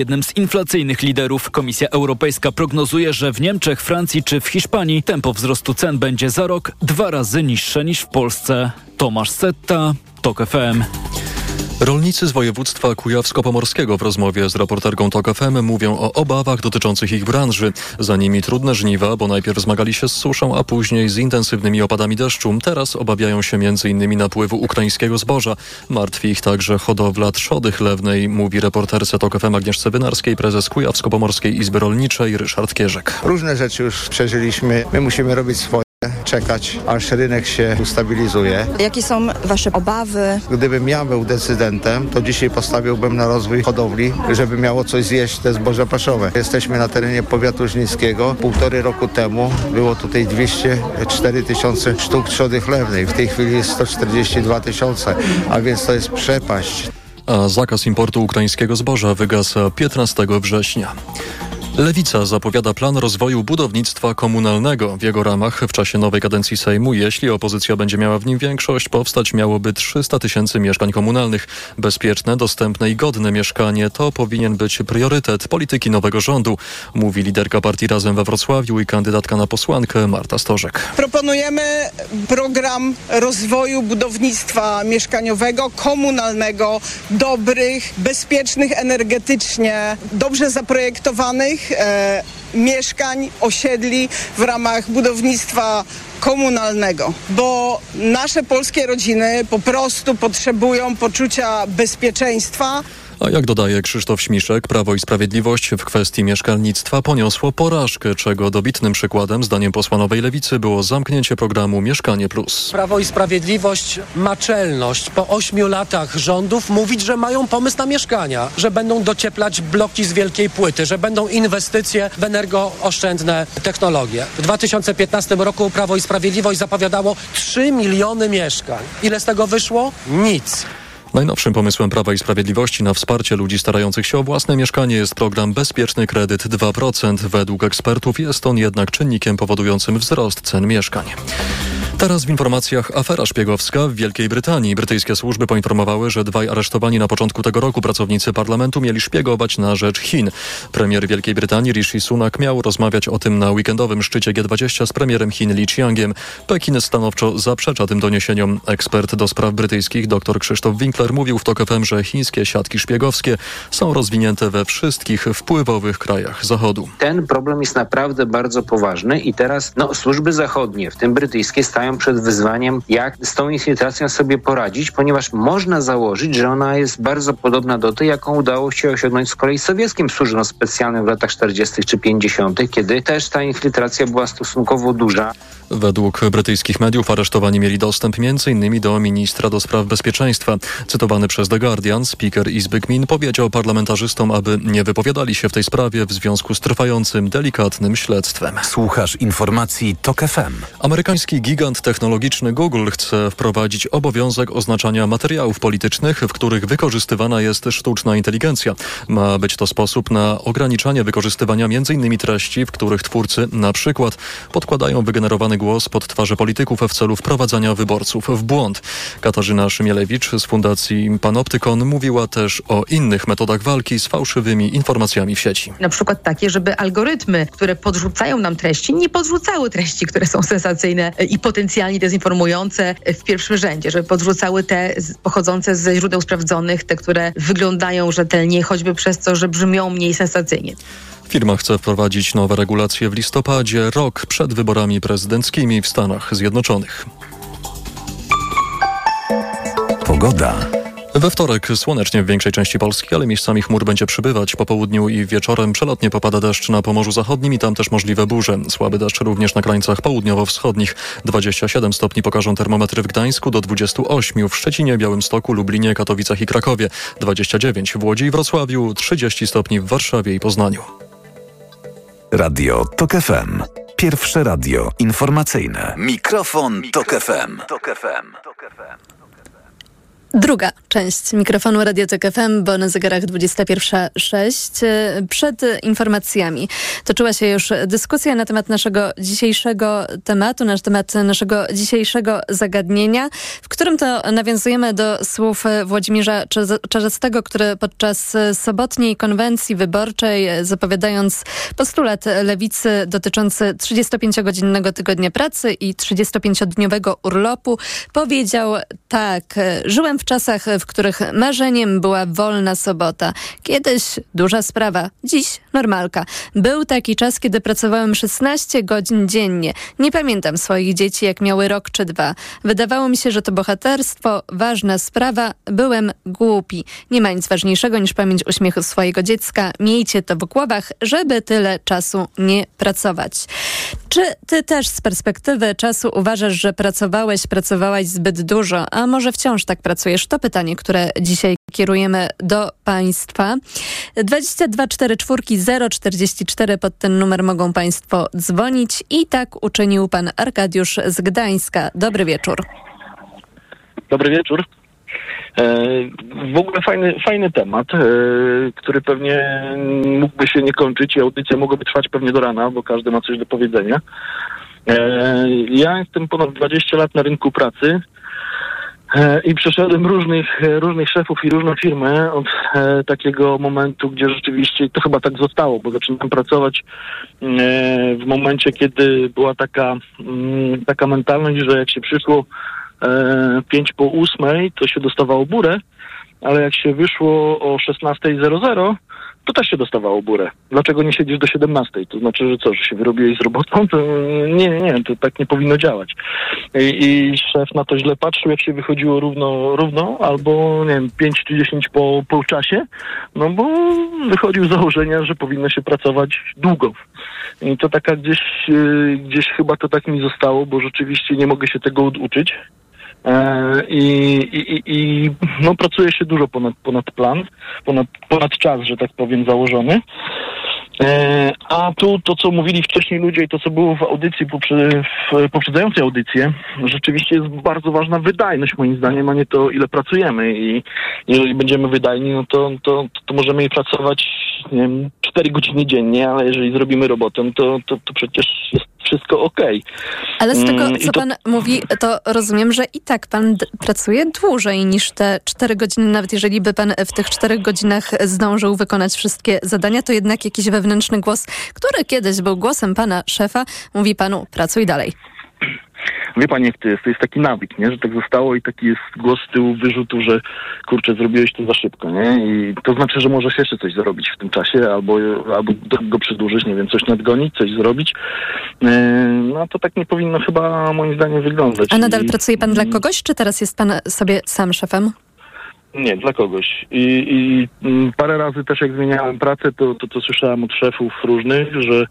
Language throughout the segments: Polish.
Jednym z inflacyjnych liderów Komisja Europejska prognozuje, że w Niemczech, Francji czy w Hiszpanii tempo wzrostu cen będzie za rok dwa razy niższe niż w Polsce. Tomasz Setta, TOK FM. Rolnicy z województwa kujawsko-pomorskiego w rozmowie z reporterką TOK FM mówią o obawach dotyczących ich branży. Za nimi trudne żniwa, bo najpierw zmagali się z suszą, a później z intensywnymi opadami deszczu. Teraz obawiają się m.in. napływu ukraińskiego zboża. Martwi ich także hodowla trzody chlewnej, mówi reporterce TOK FM Agnieszce Wynarskiej, prezes Kujawsko-Pomorskiej Izby Rolniczej Ryszard Kierzek. Różne rzeczy już przeżyliśmy. My musimy robić swoje czekać, aż rynek się ustabilizuje. Jakie są Wasze obawy? Gdybym ja był decydentem, to dzisiaj postawiłbym na rozwój hodowli, żeby miało coś zjeść te zboże paszowe. Jesteśmy na terenie powiatu żnińskiego. Półtory roku temu było tutaj 204 tysiące sztuk trzody chlewnej. W tej chwili jest 142 tysiące, a więc to jest przepaść. A zakaz importu ukraińskiego zboża wygasa 15 września. Lewica zapowiada plan rozwoju budownictwa komunalnego. W jego ramach w czasie nowej kadencji Sejmu, jeśli opozycja będzie miała w nim większość, powstać miałoby 300 tysięcy mieszkań komunalnych. Bezpieczne, dostępne i godne mieszkanie to powinien być priorytet polityki nowego rządu, mówi liderka partii Razem we Wrocławiu i kandydatka na posłankę Marta Stożek. Proponujemy program rozwoju budownictwa mieszkaniowego, komunalnego, dobrych, bezpiecznych energetycznie, dobrze zaprojektowanych e, mieszkań, osiedli w ramach budownictwa komunalnego, bo nasze polskie rodziny po prostu potrzebują poczucia bezpieczeństwa. A jak dodaje Krzysztof Śmiszek, Prawo i Sprawiedliwość w kwestii mieszkalnictwa poniosło porażkę, czego dobitnym przykładem, zdaniem posła Nowej Lewicy, było zamknięcie programu Mieszkanie Plus. Prawo i Sprawiedliwość ma czelność po ośmiu latach rządów mówić, że mają pomysł na mieszkania, że będą docieplać bloki z wielkiej płyty, że będą inwestycje w energooszczędne technologie. W 2015 roku Prawo i Sprawiedliwość zapowiadało 3 miliony mieszkań. Ile z tego wyszło? Nic. Najnowszym pomysłem Prawa i Sprawiedliwości na wsparcie ludzi starających się o własne mieszkanie jest program Bezpieczny Kredyt 2%. Według ekspertów jest on jednak czynnikiem powodującym wzrost cen mieszkań. Teraz w informacjach afera szpiegowska w Wielkiej Brytanii. Brytyjskie służby poinformowały, że dwaj aresztowani na początku tego roku pracownicy parlamentu mieli szpiegować na rzecz Chin. Premier Wielkiej Brytanii Rishi Sunak miał rozmawiać o tym na weekendowym szczycie G20 z premierem Chin Li Qiangiem. Pekin stanowczo zaprzecza tym doniesieniom. Ekspert do spraw brytyjskich dr Krzysztof Winkler mówił w TOK FM, że chińskie siatki szpiegowskie są rozwinięte we wszystkich wpływowych krajach Zachodu. Ten problem jest naprawdę bardzo poważny i teraz no, służby zachodnie, w tym brytyjskie, stają przed wyzwaniem, jak z tą infiltracją sobie poradzić, ponieważ można założyć, że ona jest bardzo podobna do tej, jaką udało się osiągnąć z kolei sowieckim służbom specjalnym w latach 40. czy 50., kiedy też ta infiltracja była stosunkowo duża. Według brytyjskich mediów aresztowani mieli dostęp m.in. do ministra do spraw bezpieczeństwa. Cytowany przez The Guardian, speaker Izby Gmin powiedział parlamentarzystom, aby nie wypowiadali się w tej sprawie w związku z trwającym delikatnym śledztwem. Słuchasz informacji TOK FM. Amerykański gigant technologiczny Google chce wprowadzić obowiązek oznaczania materiałów politycznych, w których wykorzystywana jest sztuczna inteligencja. Ma być to sposób na ograniczanie wykorzystywania m.in. treści, w których twórcy na przykład podkładają wygenerowany głos pod twarze polityków w celu wprowadzania wyborców w błąd. Katarzyna Szymielewicz z Fundacji Panoptykon mówiła też o innych metodach walki z fałszywymi informacjami w sieci. Na przykład takie, żeby algorytmy, które podrzucają nam treści, nie podrzucały treści, które są sensacyjne i potencjalnie dezinformujące w pierwszym rzędzie, żeby podrzucały te pochodzące ze źródeł sprawdzonych, te, które wyglądają rzetelnie, choćby przez to, że brzmią mniej sensacyjnie. Firma chce wprowadzić nowe regulacje w listopadzie, rok przed wyborami prezydenckimi w Stanach Zjednoczonych. Pogoda. We wtorek słonecznie w większej części Polski, ale miejscami chmur będzie przybywać. Po południu i wieczorem przelotnie popada deszcz na Pomorzu Zachodnim i tam też możliwe burze. Słaby deszcz również na krańcach południowo-wschodnich. 27 stopni pokażą termometry w Gdańsku do 28 w Szczecinie, Białymstoku, Lublinie, Katowicach i Krakowie. 29 w Łodzi i Wrocławiu, 30 stopni w Warszawie i Poznaniu. Radio TOK FM. Pierwsze radio informacyjne. Mikrofon, Mikrofon Tok FM. Tok FM. Druga część mikrofonu Radiotek FM, bo na zegarach 21.06. Przed informacjami toczyła się już dyskusja na temat naszego dzisiejszego tematu, na temat naszego dzisiejszego zagadnienia, w którym to nawiązujemy do słów Włodzimierza Czarzastego, który podczas sobotniej konwencji wyborczej, zapowiadając postulat lewicy dotyczący 35-godzinnego tygodnia pracy i 35-dniowego urlopu, powiedział tak, żyłem w czasach, w których marzeniem była wolna sobota. Kiedyś duża sprawa, dziś normalka. Był taki czas, kiedy pracowałem 16 godzin dziennie. Nie pamiętam swoich dzieci, jak miały rok czy dwa. Wydawało mi się, że to bohaterstwo, ważna sprawa. Byłem głupi. Nie ma nic ważniejszego niż pamięć uśmiechu swojego dziecka. Miejcie to w głowach, żeby tyle czasu nie pracować. Czy ty też z perspektywy czasu uważasz, że pracowałeś, pracowałaś zbyt dużo, a może wciąż tak pracujesz? To pytanie, które dzisiaj kierujemy do Państwa. 2244 044 pod ten numer mogą Państwo dzwonić i tak uczynił Pan Arkadiusz z Gdańska. Dobry wieczór. Dobry wieczór. E, w ogóle fajny, fajny temat, e, który pewnie mógłby się nie kończyć i audycja mogłaby trwać pewnie do rana, bo każdy ma coś do powiedzenia. E, ja jestem ponad 20 lat na rynku pracy i przeszedłem różnych, różnych szefów i różne firmy od takiego momentu, gdzie rzeczywiście to chyba tak zostało, bo zaczynałem pracować w momencie, kiedy była taka, mm, taka mentalność, że jak się przyszło 5 po 8 to się dostawało burę, ale jak się wyszło o 16.00, to też się dostawało burę. Dlaczego nie siedzisz do 17? To znaczy, że co, że się wyrobiłeś z robotą? To nie, nie, to tak nie powinno działać. I, I, szef na to źle patrzył, jak się wychodziło równo, równo albo, nie wiem, 5 czy 10 po, po czasie, no bo wychodził z założenia, że powinno się pracować długo. I to taka gdzieś, y, gdzieś chyba to tak mi zostało, bo rzeczywiście nie mogę się tego uczyć. E, I, i, i no, pracuje się dużo ponad, ponad plan, ponad, ponad czas, że tak powiem, założony. E, a tu to, co mówili wcześniej ludzie i to, co było w audycji, w poprzedzającej audycji, rzeczywiście jest bardzo ważna wydajność moim zdaniem, a nie to, ile pracujemy. I jeżeli będziemy wydajni, no to, to, to możemy pracować nie wiem, 4 godziny dziennie, ale jeżeli zrobimy robotę, to, to, to przecież jest wszystko ok. Ale z tego, mm, co to... pan mówi, to rozumiem, że i tak pan pracuje dłużej niż te 4 godziny, nawet jeżeli by pan w tych 4 godzinach zdążył wykonać wszystkie zadania, to jednak jakiś wewnętrzny głos, który kiedyś był głosem pana szefa, mówi panu pracuj dalej. Wie pani, jak to jest? To jest taki nawyk, nie? Że tak zostało i taki jest głos z tyłu wyrzutu, że kurczę, zrobiłeś to za szybko, nie? I to znaczy, że możesz jeszcze coś zrobić w tym czasie, albo, albo go przedłużyć, nie wiem, coś nadgonić, coś zrobić. E, no to tak nie powinno chyba moim zdaniem wyglądać. A nadal I, pracuje pan dla kogoś, czy teraz jest pan sobie sam szefem? Nie, dla kogoś. I, I, mm, parę razy też jak zmieniałem pracę, to, to, to słyszałem od szefów różnych, że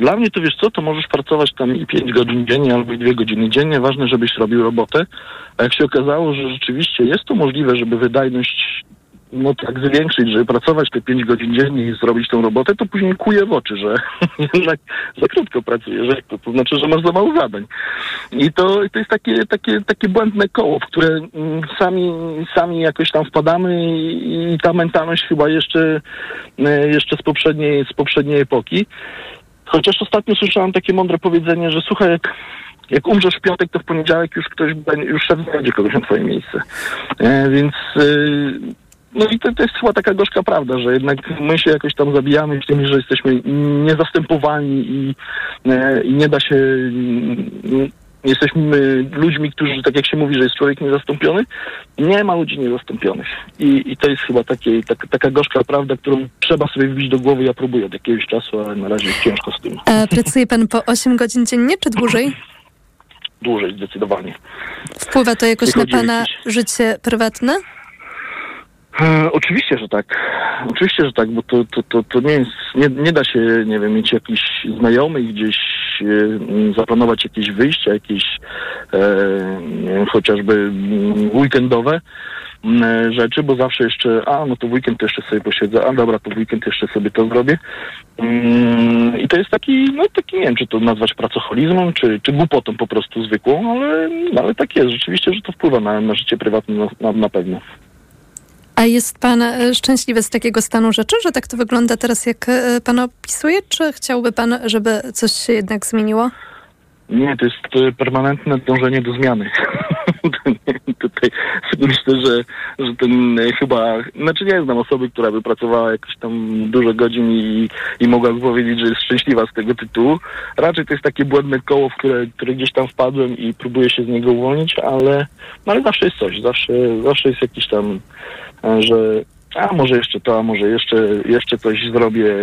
dla mnie to wiesz co, to możesz pracować tam i 5 godzin dziennie albo i 2 godziny dziennie, ważne, żebyś robił robotę. A jak się okazało, że rzeczywiście jest to możliwe, żeby wydajność no tak zwiększyć, żeby pracować te 5 godzin dziennie i zrobić tą robotę, to później kuje w oczy, że jednak za krótko pracujesz, to, to znaczy, że masz za mało zadań. I to, to jest takie, takie, takie błędne koło, w które mm, sami, sami jakoś tam wpadamy i, i ta mentalność chyba jeszcze, e, jeszcze z poprzedniej, z poprzedniej epoki. Chociaż ostatnio słyszałem takie mądre powiedzenie, że słuchaj, jak, jak umrzesz w piątek, to w poniedziałek już ktoś, już szef znajdzie kogoś na twoje miejsce. E, więc e, no i to, to, jest chyba taka gorzka prawda, że jednak my się jakoś tam zabijamy w że jesteśmy niezastępowani i, e, i nie da się jesteśmy ludźmi, którzy, tak jak się mówi, że jest człowiek niezastąpiony, nie ma ludzi niezastąpionych. I, i to jest chyba takie, tak, taka gorzka prawda, którą trzeba sobie wbić do głowy. Ja próbuję od jakiegoś czasu, ale na razie ciężko z tym. A pracuje pan po 8 godzin dziennie, czy dłużej? Dłużej, zdecydowanie. Wpływa to jakoś na pana życie prywatne? E, oczywiście, że tak. Oczywiście, że tak, bo to, to, to, to nie jest, nie, nie da się, nie wiem, mieć jakichś znajomych, gdzieś e, zaplanować jakieś wyjścia, jakieś e, chociażby weekendowe mm, rzeczy, bo zawsze jeszcze, a no to weekend jeszcze sobie posiedzę, a dobra, to weekend jeszcze sobie to zrobię. Mm, I to jest taki, no taki, nie wiem, czy to nazwać pracocholizmem, czy, czy głupotą po prostu zwykłą, ale, no, ale tak jest, rzeczywiście, że to wpływa na, na życie prywatne na, na, na pewno. A jest pan e, szczęśliwy z takiego stanu rzeczy, że tak to wygląda teraz, jak e, pan opisuje? Czy chciałby pan, żeby coś się jednak zmieniło? Nie, to jest e, permanentne dążenie do zmiany. Tutaj myślę, że, że ten chyba, znaczy nie znam osoby, która by pracowała jakoś tam dużo godzin i, i mogłaby powiedzieć, że jest szczęśliwa z tego tytułu. Raczej to jest takie błędne koło, w które, które gdzieś tam wpadłem i próbuję się z niego uwolnić, ale, no ale zawsze jest coś, zawsze, zawsze jest jakiś tam, że a może jeszcze to, a może jeszcze, jeszcze coś zrobię.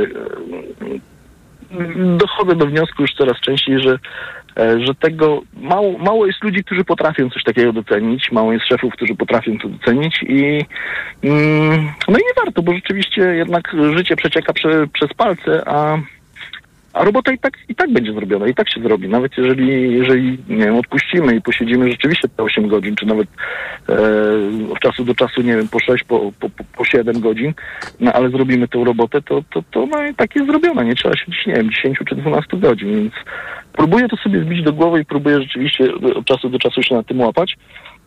Dochodzę do wniosku już coraz częściej, że E, że tego mało, mało jest ludzi, którzy potrafią coś takiego docenić, mało jest szefów, którzy potrafią to docenić i mm, no i nie warto, bo rzeczywiście jednak życie przecieka prze, przez palce, a a robota i tak, i tak będzie zrobiona, i tak się zrobi. Nawet jeżeli, jeżeli nie wiem, odpuścimy i posiedzimy rzeczywiście te 8 godzin, czy nawet e, od czasu do czasu, nie wiem, po 6, po, po, po 7 godzin, no ale zrobimy tę robotę, to, to, to no, i tak jest zrobiona. Nie trzeba siedzieć, nie wiem, 10 czy 12 godzin, więc próbuję to sobie zbić do głowy i próbuję rzeczywiście od czasu do czasu się na tym łapać.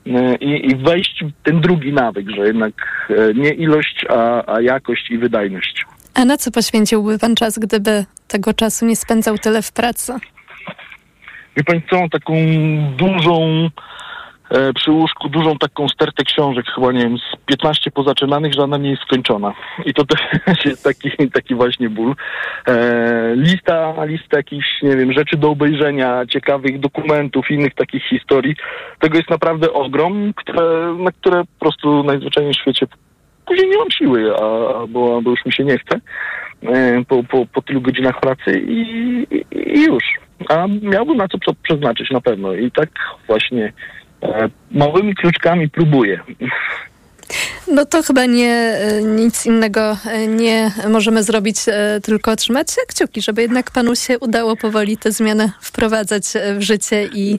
E, I, i wejść w ten drugi nawyk, że jednak e, nie ilość, a, a jakość i wydajność. A na co poświęciłby pan czas, gdyby tego czasu nie spędzał tyle w pracy? Wie pani co, taką dużą e, przy łóżku, dużą taką stertę książek, chyba nie wiem, z 15 pozaczynanych, żadna nie jest skończona. I to też jest taki, taki właśnie ból. E, lista, lista jakichś, nie wiem, rzeczy do obejrzenia, ciekawych dokumentów, innych takich historii. Tego jest naprawdę ogrom, które, na które po prostu najzwyczajniej w świecie później nie mam siły, a, albo, albo już mi się nie chce po, po, po tylu godzinach pracy i, i, już. A miałbym na co przeznaczyć na pewno. I tak właśnie e, małymi kluczkami próbuję. No to chyba nie e, nic innego e, nie możemy zrobić, e, tylko trzymać kciuki, żeby jednak panu się udało powoli te zmiany wprowadzać w życie i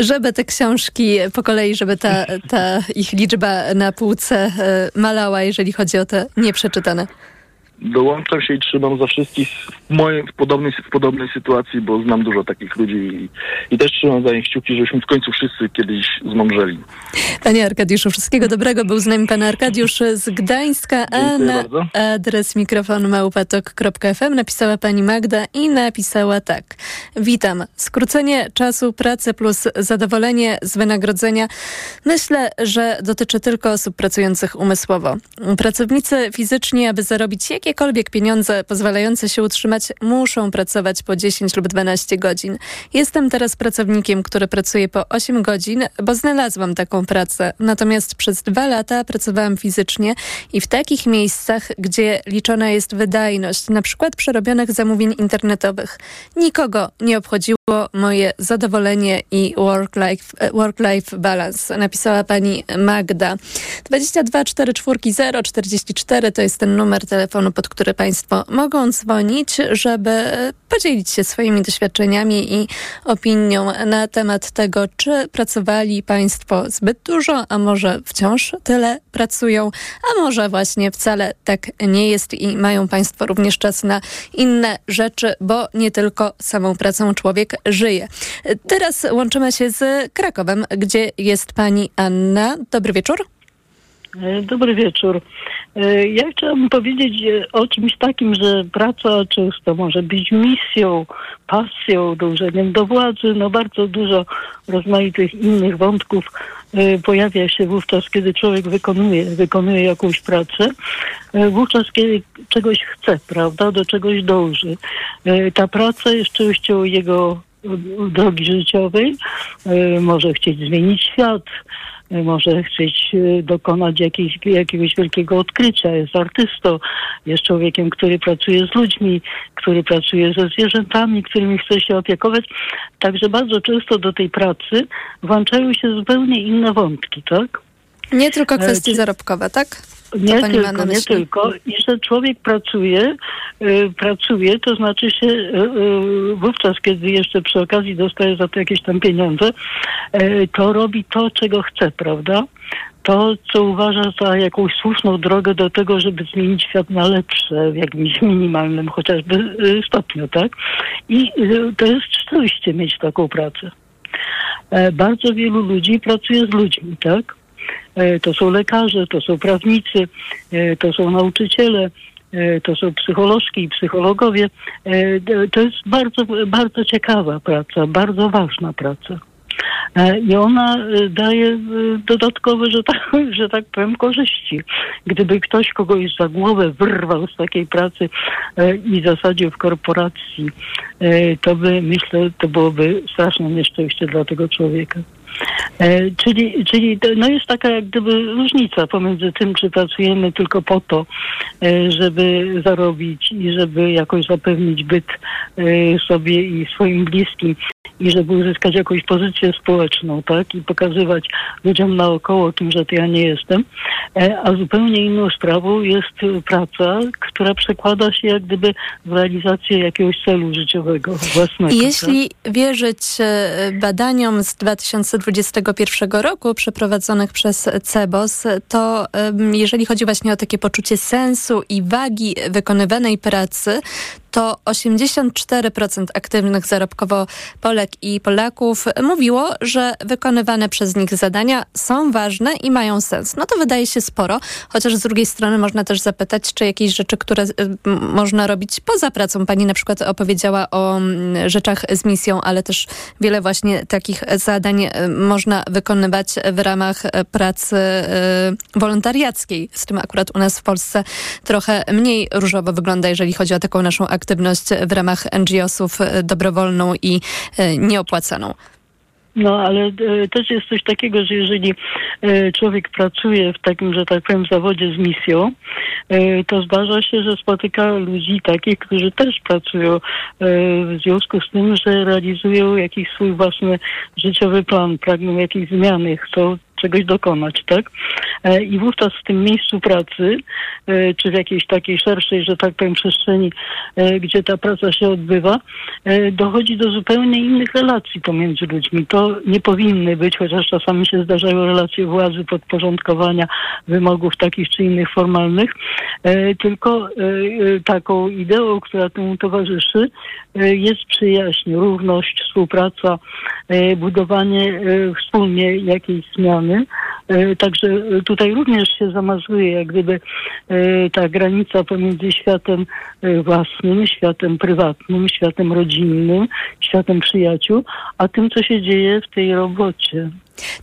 żeby te książki po kolei, żeby ta, ta ich liczba na półce malała, jeżeli chodzi o te nieprzeczytane dołączam się i trzymam za wszystkich w, mojej, w, podobnej, w podobnej sytuacji, bo znam dużo takich ludzi i, i też trzymam za nich kciuki, żebyśmy w końcu wszyscy kiedyś zmądrzeli. Panie Arkadiuszu, wszystkiego dobrego. Był z nami pan Arkadiusz z Gdańska, a na bardzo. adres mikrofon małpatok.fm napisała pani Magda i napisała tak. Witam. Skrócenie czasu pracy plus zadowolenie z wynagrodzenia myślę, że dotyczy tylko osób pracujących umysłowo. Pracownicy fizyczni, aby zarobić jak jakiekolwiek pieniądze pozwalające się utrzymać muszą pracować po 10 lub 12 godzin. Jestem teraz pracownikiem, który pracuje po 8 godzin, bo znalazłam taką pracę. Natomiast przez dwa lata pracowałam fizycznie i w takich miejscach, gdzie liczona jest wydajność, na przykład przerobionych zamówień internetowych. Nikogo nie obchodziło moje zadowolenie i work-life work -life balance, napisała pani Magda. 22 44 044 to jest ten numer telefonu, pod który Państwo mogą dzwonić, żeby podzielić się swoimi doświadczeniami i opinią na temat tego, czy pracowali Państwo zbyt dużo, a może wciąż tyle pracują, a może właśnie wcale tak nie jest i mają Państwo również czas na inne rzeczy, bo nie tylko samą pracą człowiek żyje. Teraz łączymy się z Krakowem, gdzie jest Pani Anna. Dobry wieczór. E, dobry wieczór. E, ja chciałabym powiedzieć e, o czymś takim, że praca często może być misją, pasją, dążeniem do władzy. No bardzo dużo rozmaitych innych wątków pojawia się wówczas, kiedy człowiek wykonuje, wykonuje jakąś pracę. Wówczas, kiedy czegoś chce, prawda, do czegoś dąży. Ta praca jest częścią jego drogi życiowej. Może chcieć zmienić świat, może chcieć e, dokonać jakiejś, jakiegoś wielkiego odkrycia. Jest artystą, jest człowiekiem, który pracuje z ludźmi, który pracuje ze zwierzętami, którymi chce się opiekować. Także bardzo często do tej pracy włączają się zupełnie inne wątki, tak? Nie tylko E, kwestie czy- zarobkowe, tak? Nie tylko, nie tylko. I że człowiek pracuje, y, pracuje, to znaczy się y, y, wówczas, kiedy jeszcze przy okazji dostaje za to jakieś tam pieniądze, to robi to, czego chce, prawda? To, co uważa za jakąś słuszną drogę do tego, żeby zmienić świat na lepsze w jakimś minimalnym chociażby stopniu, tak? I to jest szczęście mieć taką pracę. Bardzo wielu ludzi pracuje z ludźmi, tak? E, To są lekarze, to są prawnicy, e, to są nauczyciele, e, to są psycholożki i psychologowie. To jest bardzo, bardzo ciekawa praca, bardzo ważna praca. I ona daje dodatkowe, że tak, że tak powiem, korzyści. Gdyby ktoś kogoś za głowę wyrwał z takiej pracy i zasadził w korporacji, to by, myślę, to byłoby straszne nieszczęście dla tego człowieka. E, czyli czyli no jest taka jak gdyby różnica pomiędzy tym, czy pracujemy tylko po to, e, żeby zarobić i żeby jakoś zapewnić byt e, sobie i swoim bliskim i żeby uzyskać jakąś pozycję społeczną, tak? I pokazywać ludziom naokoło tym, że to ja nie jestem. E, A zupełnie inną sprawą jest e, praca, która przekłada się jak gdyby w realizację jakiegoś celu życiowego własnego. Tak? jeśli wierzyć e, badaniom z 2021 roku przeprowadzonych przez CEBOS, to jeżeli chodzi właśnie o takie poczucie sensu i wagi wykonywanej pracy, to 84% aktywnych zarobkowo Polek i Polaków mówiło, że wykonywane przez nich zadania są ważne i mają sens. No to wydaje się sporo, chociaż z drugiej strony można też zapytać, czy jakieś rzeczy, które y, można robić poza pracą. Pani na przykład opowiedziała o mm, rzeczach z misją, ale też wiele właśnie takich zadań y, można wykonywać w ramach y, pracy wolontariackiej. Z tym akurat u nas w Polsce trochę mniej różowo wygląda, jeżeli chodzi o taką naszą aktywność w ramach NGO-sów y, dobrowolną i y, nieopłacaną. No, ale e, też jest coś takiego, że jeżeli e, człowiek pracuje w takim, że tak powiem, zawodzie z misją, e, to zdarza się, że spotyka ludzi takich, którzy też pracują e, w związku z tym, że realizują jakiś swój własny życiowy plan, pragną jakiejś zmiany, chcą czegoś dokonać, tak? E, I wówczas w tym miejscu pracy, e, czy w jakiejś takiej szerszej, że tak powiem, przestrzeni, e, gdzie ta praca się odbywa, dochodzi do zupełnie innych relacji pomiędzy ludźmi. To nie powinny być, chociaż czasami się zdarzają relacje władzy, podporządkowania wymogów takich czy innych formalnych, tylko taką ideą, która temu towarzyszy, jest przyjaźń, równość, współpraca, budowanie wspólnie jakiejś zmiany. E, Także tutaj również się zamazuje jak gdyby e, ta granica pomiędzy światem e, własnym, światem prywatnym, światem rodzinnym, światem przyjaciół, a tym, co się dzieje w tej robocie.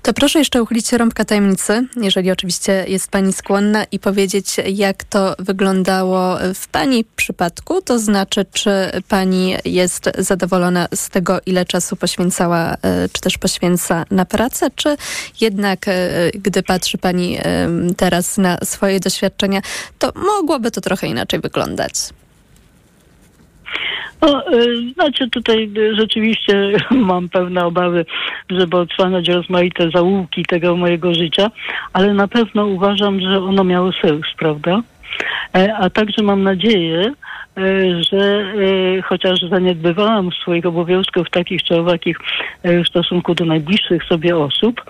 To proszę jeszcze uchylić rąbka tajemnicy, jeżeli oczywiście jest Pani skłonna i powiedzieć, jak to wyglądało w Pani przypadku, to znaczy, czy Pani jest zadowolona z tego, ile czasu poświęcała, e, czy też poświęca na pracę, czy jednak, e, gdy patrzy Pani teraz na swoje doświadczenia, to mogłoby to trochę inaczej wyglądać? No, y, znaczy tutaj y, rzeczywiście mam pewne obawy, żeby odsłaniać rozmaite zaułki tego mojego życia, ale na pewno uważam, że ono miało sens, prawda? E, A także mam nadzieję, e, że e, chociaż zaniedbywałam swoich obowiązków takich czy owakich w stosunku do najbliższych sobie osób,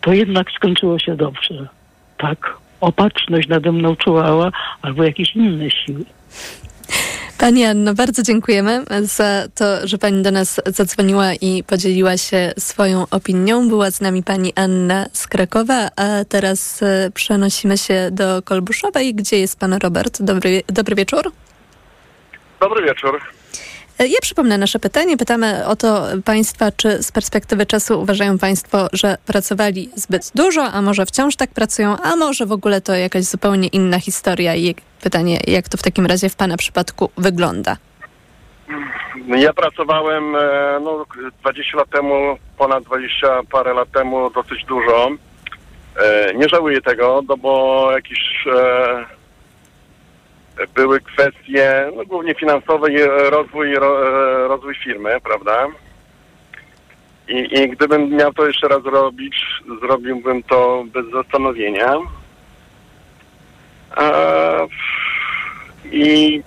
to jednak skończyło się dobrze. Tak. Opatrzność nade mną czuwała albo jakieś inne siły. Pani Anno, bardzo dziękujemy za to, że Pani do nas zadzwoniła i podzieliła się swoją opinią. Była z nami Pani Anna z Krakowa, a teraz e, przenosimy się do Kolbuszowej, gdzie jest Pan Robert. Dobry, dobry wieczór. Dobry wieczór. E, Ja przypomnę nasze pytanie. Pytamy o to Państwa, czy z perspektywy czasu uważają Państwo, że pracowali zbyt dużo, a może wciąż tak pracują, a może w ogóle to jakaś zupełnie inna historia i pytanie, jak to w takim razie w Pana przypadku wygląda? Ja pracowałem e, no, 20 lat temu, ponad 20 parę lat temu dosyć dużo. E, Nie żałuję tego, no bo jakieś e, były kwestie, no głównie finansowe i rozwój, ro, e, rozwój firmy, prawda? I, I gdybym miał to jeszcze raz robić, zrobiłbym to bez zastanowienia. A, I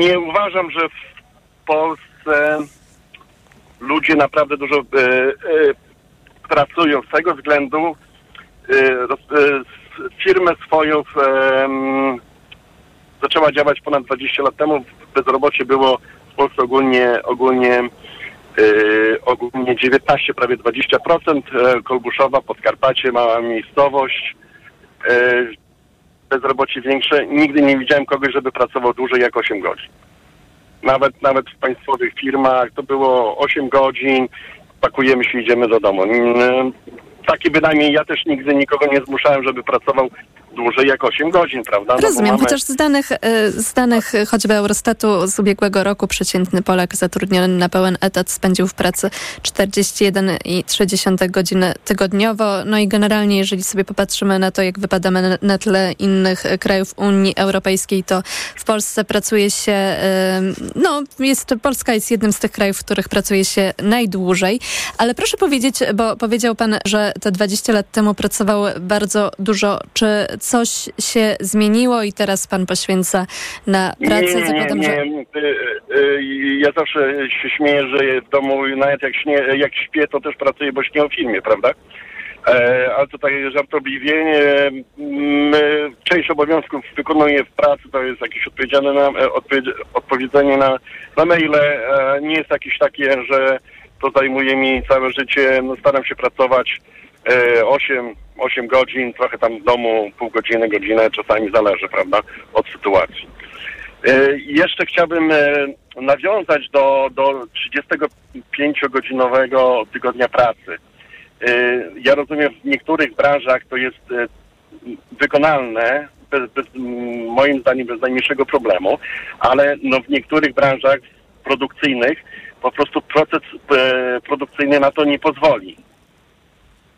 nie uważam, że w Polsce ludzie naprawdę dużo e, e, pracują z tego względu. E, firmę swoją em, zaczęła działać ponad 20 lat temu. Bezrobocie było w Polsce ogólnie, ogólnie, yy, ogólnie 19, prawie 20%. Yy, Kolbuszowa, Podkarpacie, mała miejscowość. Yy, bezrobocie większe. Nigdy nie widziałem kogoś, żeby pracował dłużej jak 8 godzin. Nawet, nawet w państwowych firmach to było 8 godzin, pakujemy się, idziemy do domu. Yy, Takie bynajmniej ja też nigdy nikogo nie zmuszałem, żeby pracował dłużej jak 8 godzin, prawda? No Rozumiem, mamy- chociaż z danych, y, z danych choćby Eurostatu z ubiegłego roku przeciętny Polak zatrudniony na pełen etat spędził w pracy 41,3 godziny tygodniowo. No i generalnie, jeżeli sobie popatrzymy na to, jak wypadamy na, tle innych krajów Unii Europejskiej, to w Polsce pracuje się, y, no jest, Polska jest jednym z tych krajów, w których pracuje się najdłużej. Ale proszę powiedzieć, bo powiedział pan, że te 20 lat temu pracował bardzo dużo. Czy coś się zmieniło i teraz pan poświęca na pracę? Nie, nie, nie, nie. Y, y, Ja zawsze się śmieję, że w domu nawet jak, śnie, jak śpię, to też pracuję, bo śnię o filmie, prawda? E, ale to tak żartobliwie. e, My część obowiązków wykonuję w pracy, to jest jakieś odpowiedziane na, e, odpowiedz, odpowiedzenie na, na maile. E, nie jest jakieś takie, że to zajmuje mi całe życie. No, staram się pracować 8, 8 godzin, trochę tam w domu, pół godziny, godzinę, czasami zależy, prawda, od sytuacji. E, Jeszcze chciałbym e, nawiązać do, do 35-godzinowego tygodnia pracy. E, Ja rozumiem, w niektórych branżach to jest e, wykonalne, bez, bez, moim zdaniem bez najmniejszego problemu, ale no w niektórych branżach produkcyjnych po prostu proces e, produkcyjny na to nie pozwoli.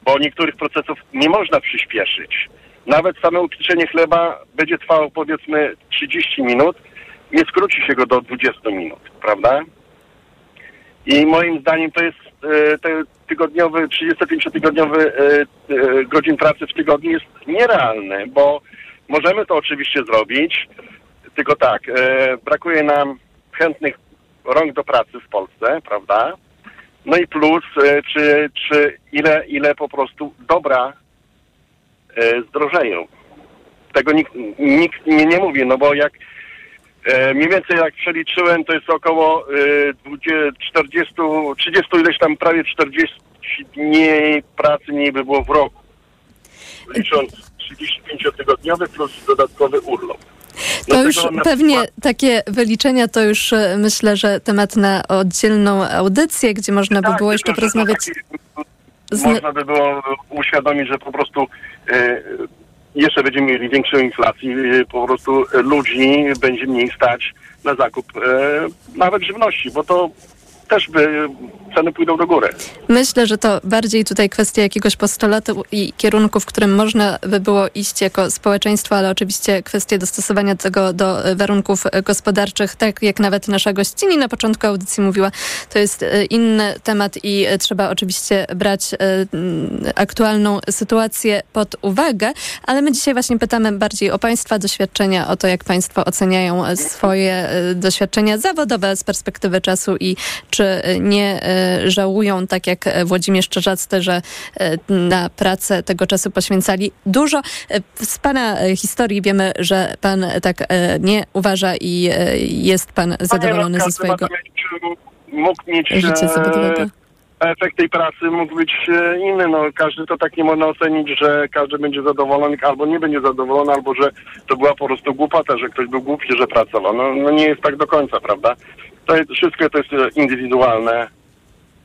Bo niektórych procesów nie można przyspieszyć. Nawet same upieczenie chleba będzie trwało powiedzmy 30 minut, nie skróci się go do 20 minut, prawda? I moim zdaniem to jest e, te tygodniowy, 35-tygodniowy e, e, godzin pracy w tygodniu jest nierealny, bo możemy to oczywiście zrobić, tylko tak, brakuje nam chętnych rąk do pracy w Polsce, prawda? No i plus, e, czy, czy ile, ile po prostu dobra e, zdrożeją. Tego nikt, nikt nie, nie mówi, no bo jak e, mniej więcej jak przeliczyłem, to jest około e, 20, 40, 30 ileś tam prawie 40 dni pracy mniej by było w roku. Licząc 35-tygodniowy plus dodatkowy urlop. To No już na pewnie przykład- takie wyliczenia to już e, myślę, że temat na oddzielną audycję, gdzie można by Tak, było jeszcze to porozmawiać. taki- z- Można by było uświadomić, że po prostu e, jeszcze będziemy mieli większą inflację, e, po prostu ludzi będzie mniej stać na zakup e, nawet żywności, bo to też by ceny pójdą do góry. Myślę, że to bardziej tutaj kwestia jakiegoś postulatu i kierunku, w którym można by było iść jako społeczeństwo, ale oczywiście kwestia dostosowania tego do e, warunków e, gospodarczych, tak jak nawet nasza gościni na początku audycji mówiła, to jest e, inny temat i trzeba oczywiście brać aktualną sytuację pod uwagę, ale my dzisiaj właśnie pytamy bardziej o Państwa doświadczenia, o to, jak Państwo oceniają swoje doświadczenia zawodowe z perspektywy czasu i e, nie e, żałują, tak jak e, Włodzimierz Czerzasty, że na pracę tego czasu poświęcali dużo. Z Pana historii wiemy, że Pan tak nie uważa i jest Pan zadowolony ze swojego mógł mieć życia zawodowego. efekt tej pracy mógł być inny. No, każdy to tak nie można ocenić, że każdy będzie zadowolony albo nie będzie zadowolony, albo że to była po prostu głupota, że ktoś był głupi, że pracował. No, no nie jest tak do końca, prawda? To jest, wszystko to jest e, indywidualne,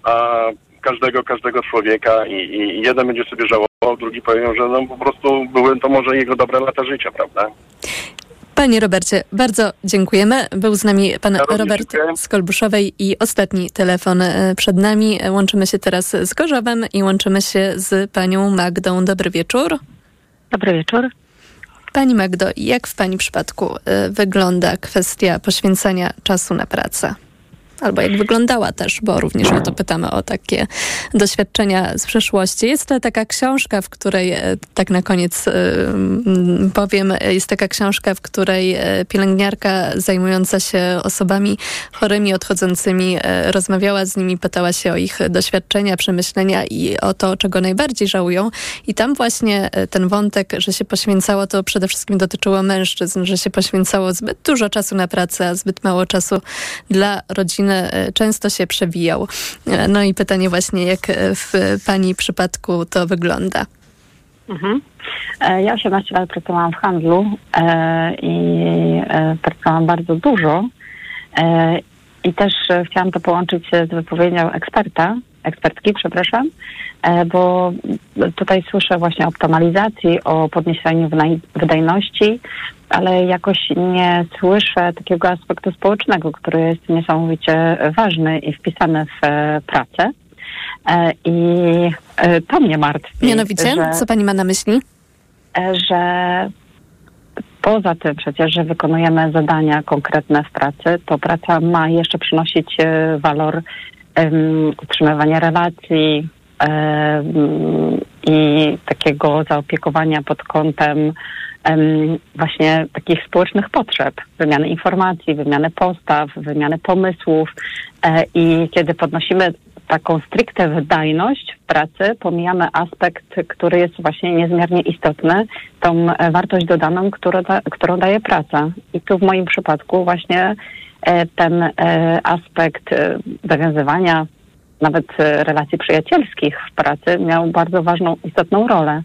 a każdego, każdego człowieka i, i jeden będzie sobie żałował, drugi powie, że no po prostu były to może jego dobre lata życia, prawda? Panie Robercie, bardzo dziękujemy. Był z nami pan Ja Robert dziękuję. z Kolbuszowej i ostatni telefon e, przed nami. Łączymy się teraz z Gorzowem i łączymy się z panią Magdą. Dobry wieczór. Dobry wieczór. Pani Magdo, jak w pani przypadku e, wygląda kwestia poświęcania czasu na pracę? Albo jak wyglądała też, bo również o to pytamy, o takie doświadczenia z przeszłości. Jest to taka książka, w której, e, tak na koniec e, powiem, jest taka książka, w której e, pielęgniarka zajmująca się osobami chorymi, odchodzącymi, rozmawiała z nimi, pytała się o ich doświadczenia, przemyślenia i o to, czego najbardziej żałują. I tam właśnie ten wątek, że się poświęcało, to przede wszystkim dotyczyło mężczyzn, że się poświęcało zbyt dużo czasu na pracę, a zbyt mało czasu dla rodziny często się przewijał. E, no i pytanie właśnie, jak w Pani przypadku to wygląda? Mhm. E, ja 18 lat pracowałam w handlu e, i e, pracowałam bardzo dużo. E, I też chciałam to połączyć z wypowiedzią eksperta, ekspertki, przepraszam, bo tutaj słyszę właśnie o optymalizacji, o podniesieniu wydajności, ale jakoś nie słyszę takiego aspektu społecznego, który jest niesamowicie ważny i wpisany w e, pracę. E, I e, to mnie martwi. Mianowicie, że, co pani ma na myśli? Że poza tym przecież, że wykonujemy zadania konkretne w pracy, to praca ma jeszcze przynosić walor um, utrzymywania relacji um, i takiego zaopiekowania pod kątem właśnie takich społecznych potrzeb, wymiany informacji, wymiany postaw, wymiany pomysłów e, i kiedy podnosimy taką stricte wydajność w pracy, pomijamy aspekt, który jest właśnie niezmiernie istotny, tą wartość dodaną, którą, da, którą daje praca. I tu w moim przypadku właśnie ten aspekt zawiązywania nawet relacji przyjacielskich w pracy miał bardzo ważną, istotną rolę.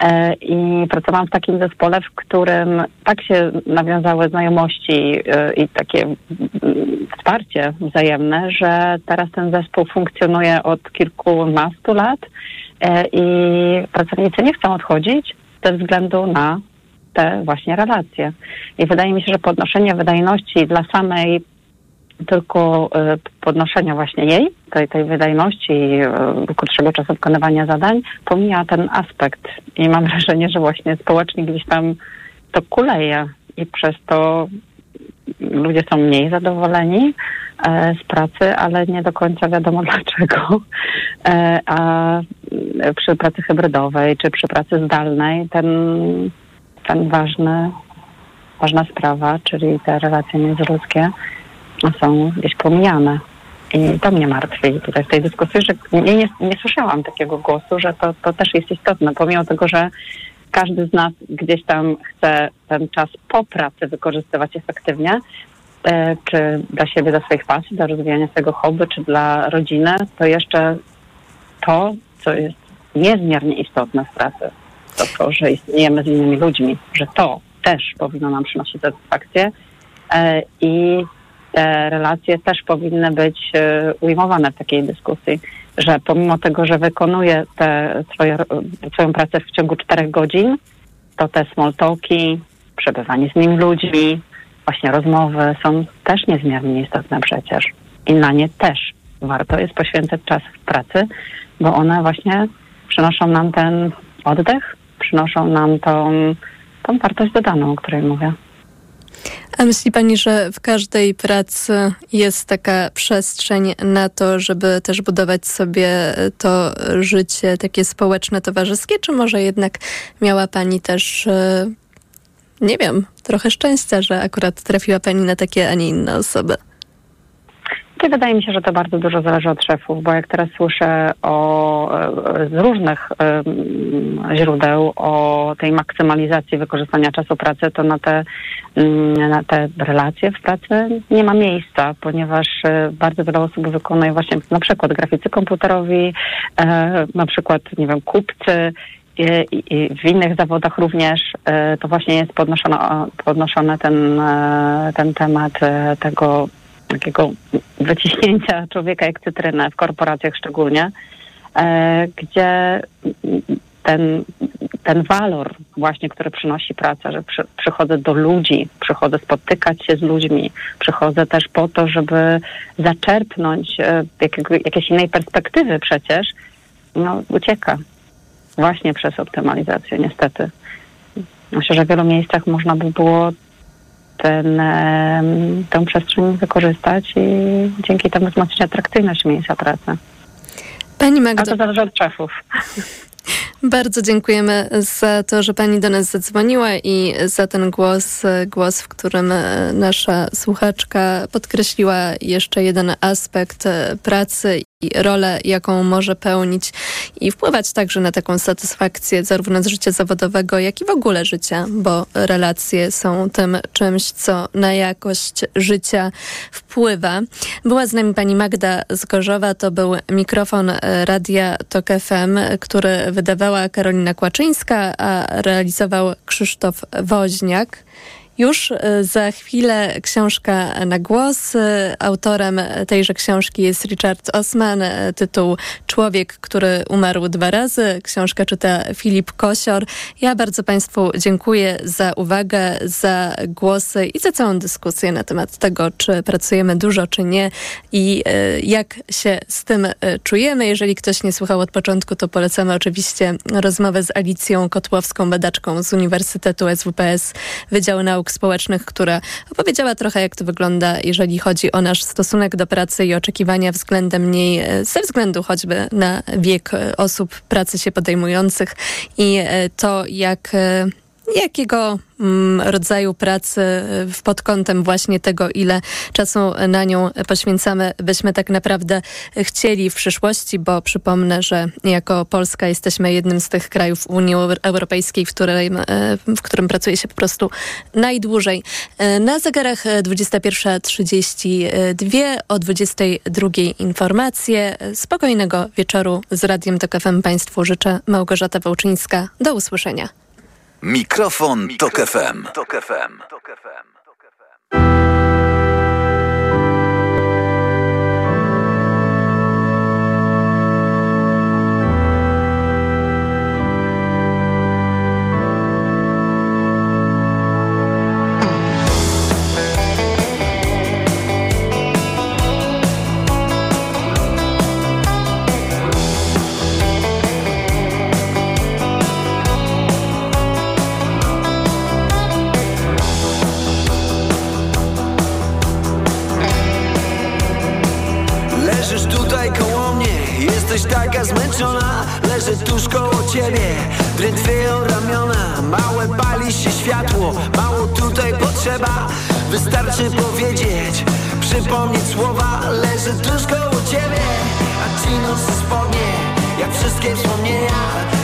E, I pracowałam w takim zespole, w którym tak się nawiązały znajomości e, i takie wsparcie wzajemne, że teraz ten zespół funkcjonuje od kilkunastu lat e, i pracownicy nie chcą odchodzić ze względu na te właśnie relacje. I wydaje mi się, że podnoszenie wydajności dla samej tylko e, podnoszenia właśnie jej, tej, tej wydajności i e, krótszego czasu wykonywania zadań, pomija ten aspekt. I mam wrażenie, że właśnie społecznie gdzieś tam to kuleje i przez to ludzie są mniej zadowoleni e, z pracy, ale nie do końca wiadomo dlaczego. A przy pracy hybrydowej czy przy pracy zdalnej ten, ten ważny, ważna sprawa, czyli te relacje międzyludzkie, są gdzieś pomijane. I to mnie martwi tutaj w tej dyskusji, że nie, nie, nie słyszałam takiego głosu, że to, to też jest istotne, pomimo tego, że każdy z nas gdzieś tam chce ten czas po pracy wykorzystywać efektywnie, e, czy dla siebie, dla swoich pasji, dla rozwijania swojego hobby, czy dla rodziny, to jeszcze to, co jest niezmiernie istotne w pracy, to to, że istniejemy z innymi ludźmi, że to też powinno nam przynosić satysfakcję e, i te relacje też powinny być e, ujmowane w takiej dyskusji, że pomimo tego, że wykonuje te swoje, swoją pracę w ciągu czterech godzin, to te small talki, przebywanie z innymi ludźmi, właśnie rozmowy są też niezmiernie istotne przecież. I na nie też warto jest poświęcać czas w pracy, bo one właśnie przynoszą nam ten oddech, przynoszą nam tą, tą wartość dodaną, o której mówię. A myśli Pani, że w każdej pracy jest taka przestrzeń na to, żeby też budować sobie to życie takie społeczne, towarzyskie, czy może jednak miała Pani też, e, nie wiem, trochę szczęścia, że akurat trafiła Pani na takie, a nie inne osoby? To wydaje mi się, że to bardzo dużo zależy od szefów, bo jak teraz słyszę o, z różnych źródeł o tej maksymalizacji wykorzystania czasu pracy, to na te, um, na te relacje w pracy nie ma miejsca, ponieważ e, bardzo wiele osób wykonuje właśnie na przykład graficy komputerowi, e, na przykład, nie wiem, kupcy, i, w innych zawodach również e, to właśnie jest podnoszony, podnoszony ten, ten temat tego takiego wyciśnięcia człowieka jak cytrynę, w korporacjach szczególnie, e, gdzie ten, ten walor właśnie, który przynosi praca, że przy, przychodzę do ludzi, przychodzę spotykać się z ludźmi, przychodzę też po to, żeby zaczerpnąć e, jakiego, jakiejś innej perspektywy przecież, no ucieka właśnie przez optymalizację niestety. Myślę, że w wielu miejscach można by było ten, tę przestrzeń wykorzystać i dzięki temu wzmocnić atrakcyjność miejsca pracy. Pani Magdo. A to zależy od szefów. Bardzo dziękujemy za to, że pani do nas zadzwoniła i za ten głos, głos, w którym nasza słuchaczka podkreśliła jeszcze jeden aspekt pracy i rolę, jaką może pełnić i wpływać także na taką satysfakcję zarówno z życia zawodowego, jak i w ogóle życia, bo relacje są tym czymś, co na jakość życia wpływa. Była z nami pani Magda Zgorzowa, to był mikrofon Radia Tok FM, który wydawała Karolina Kłaczyńska, a realizował Krzysztof Woźniak. Już e, za chwilę książka na głos. E, autorem tejże książki jest Richard Osman. E, tytuł Człowiek, który umarł dwa razy. Książkę czyta Filip Kosior. Ja bardzo Państwu dziękuję za uwagę, za głosy i za całą dyskusję na temat tego, czy pracujemy dużo, czy nie i jak się z tym czujemy. Jeżeli ktoś nie słuchał od początku, to polecamy oczywiście rozmowę z Alicją Kotłowską, badaczką z Uniwersytetu SWPS Wydziału Nauk Nauk Społecznych, która opowiedziała trochę, jak to wygląda, jeżeli chodzi o nasz stosunek do pracy i oczekiwania względem niej, e, ze względu choćby na wiek e, osób pracy się podejmujących i e, to, jak jakiego mm, rodzaju pracy y, pod kątem właśnie tego, ile czasu na nią poświęcamy, byśmy tak naprawdę chcieli w przyszłości, bo przypomnę, że jako Polska jesteśmy jednym z tych krajów Unii Europejskiej, w którym, w którym pracuje się po prostu najdłużej. Y, na zegarach 21.32 o 22.00 informacje. Spokojnego wieczoru z Radiem TOK FM Państwu życzę Małgorzata Wołczyńska. Do usłyszenia. Mikrofon, Mikrofon Tok FM. Tok FM. Jesteś taka zmęczona, leżę tuż koło ciebie. Drętwieją ramiona, małe pali się światło. Mało tutaj potrzeba, wystarczy powiedzieć Przypomnieć słowa, leżę tuż koło ciebie. A ci nosy spodnie, jak wszystkie wspomnienia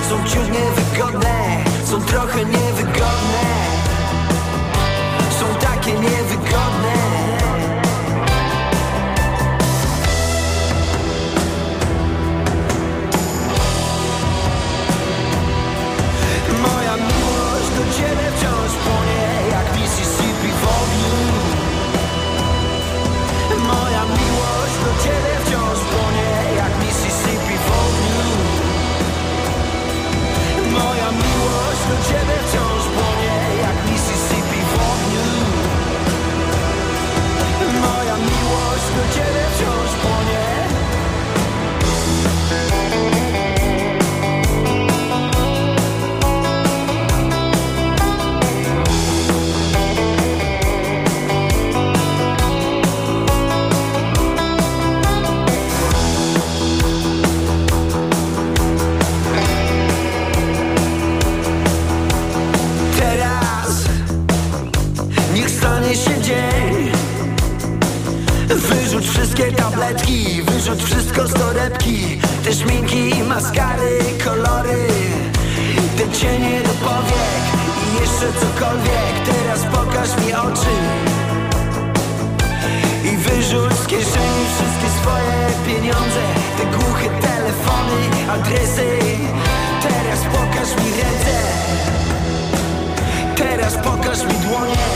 Są ciut niewygodne, są trochę niewygodne. Są takie niewygodne get it wszystkie tabletki Wyrzuć wszystko z torebki. Te szminki, maskary, kolory. Te cienie do powiek I jeszcze cokolwiek. Teraz pokaż mi oczy. I wyrzuć z kieszeni wszystkie swoje pieniądze. Te głuche telefony, adresy. Teraz pokaż mi ręce. Teraz pokaż mi dłonie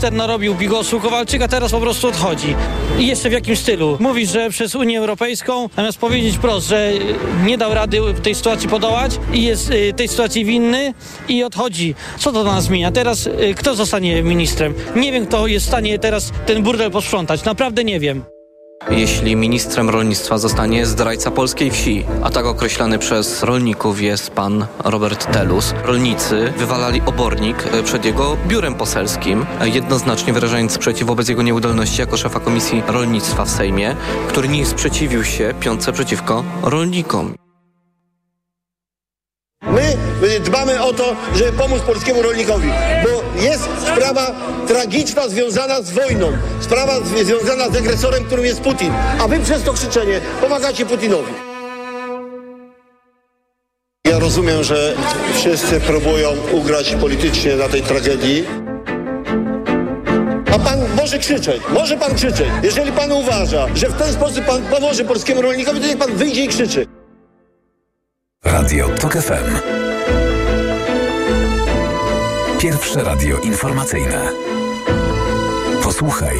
minister narobił bigosu, Kowalczyk, a teraz po prostu odchodzi. I jeszcze w jakim stylu? Mówi, że przez Unię Europejską, zamiast powiedzieć wprost, że nie dał rady w tej sytuacji podołać i jest y, tej sytuacji winny i odchodzi. Co to nas zmienia? Teraz y, kto zostanie ministrem? Nie wiem, kto jest w stanie teraz ten burdel posprzątać. Naprawdę nie wiem. Jeśli ministrem rolnictwa zostanie zdrajca polskiej wsi, a tak określany przez rolników jest pan Robert Telus, rolnicy wywalali obornik e, przed jego biurem poselskim, e, jednoznacznie wyrażając sprzeciw wobec jego nieudolności jako szefa Komisji Rolnictwa w Sejmie, który nie sprzeciwił się piątce przeciwko rolnikom. My dbamy o to, żeby pomóc polskiemu rolnikowi, bo jest sprawa tragiczna związana z wojną, sprawa związana z agresorem, którym jest Putin, a wy przez to krzyczenie pomagacie Putinowi. Ja rozumiem, że wszyscy próbują ugrać politycznie na tej tragedii. A pan może krzyczeć, może pan krzyczeć. Jeżeli pan uważa, że w ten sposób pan pomoże polskiemu rolnikowi, to niech pan wyjdzie i krzyczy. Radio TOK FM. Pierwsze radio informacyjne. Posłuchaj.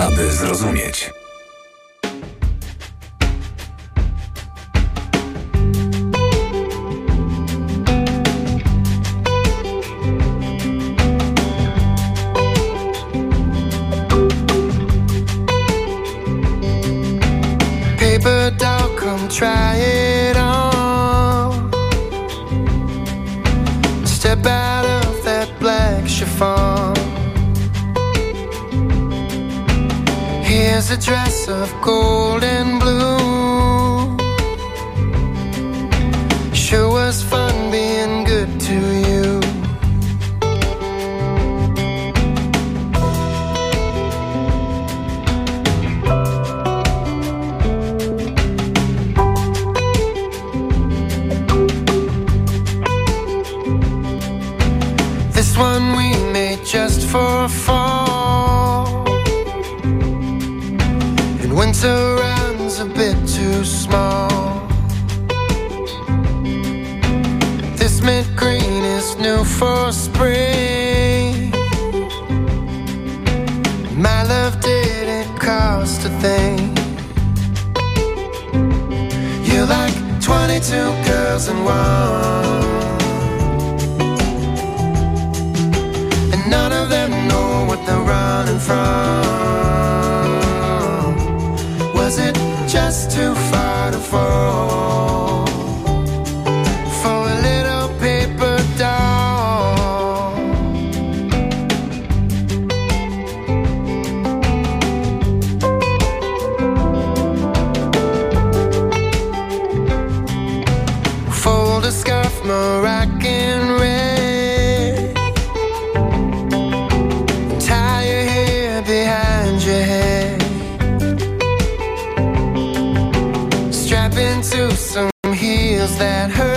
Aby zrozumieć. Try it A dress of gold and blue. Sure was fun being good to you. This one we made just for a Winter a bit too small. This mint green is new for spring. My love didn't cost a thing. You're like 22 girls in one. And none of them know what they're running from. Into some heels that hurt.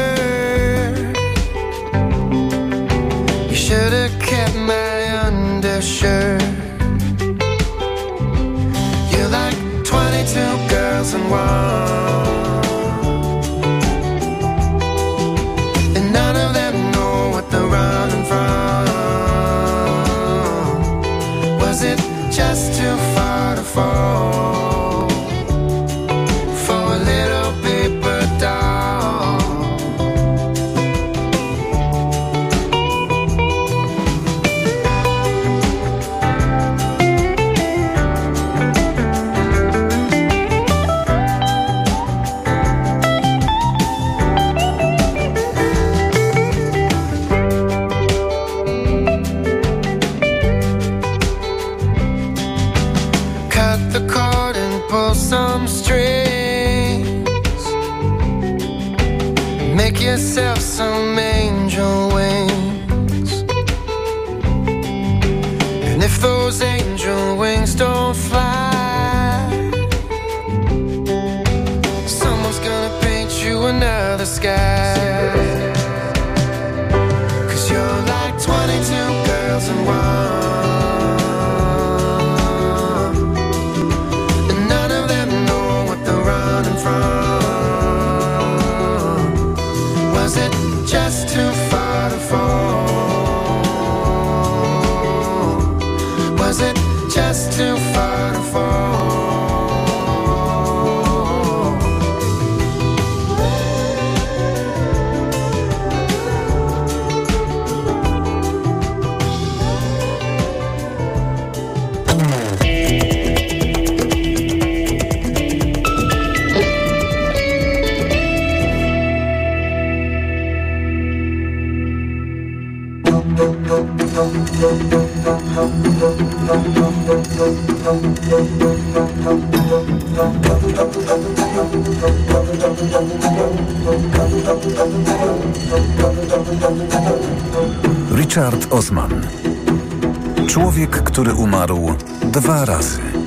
Który umarł dwa razy.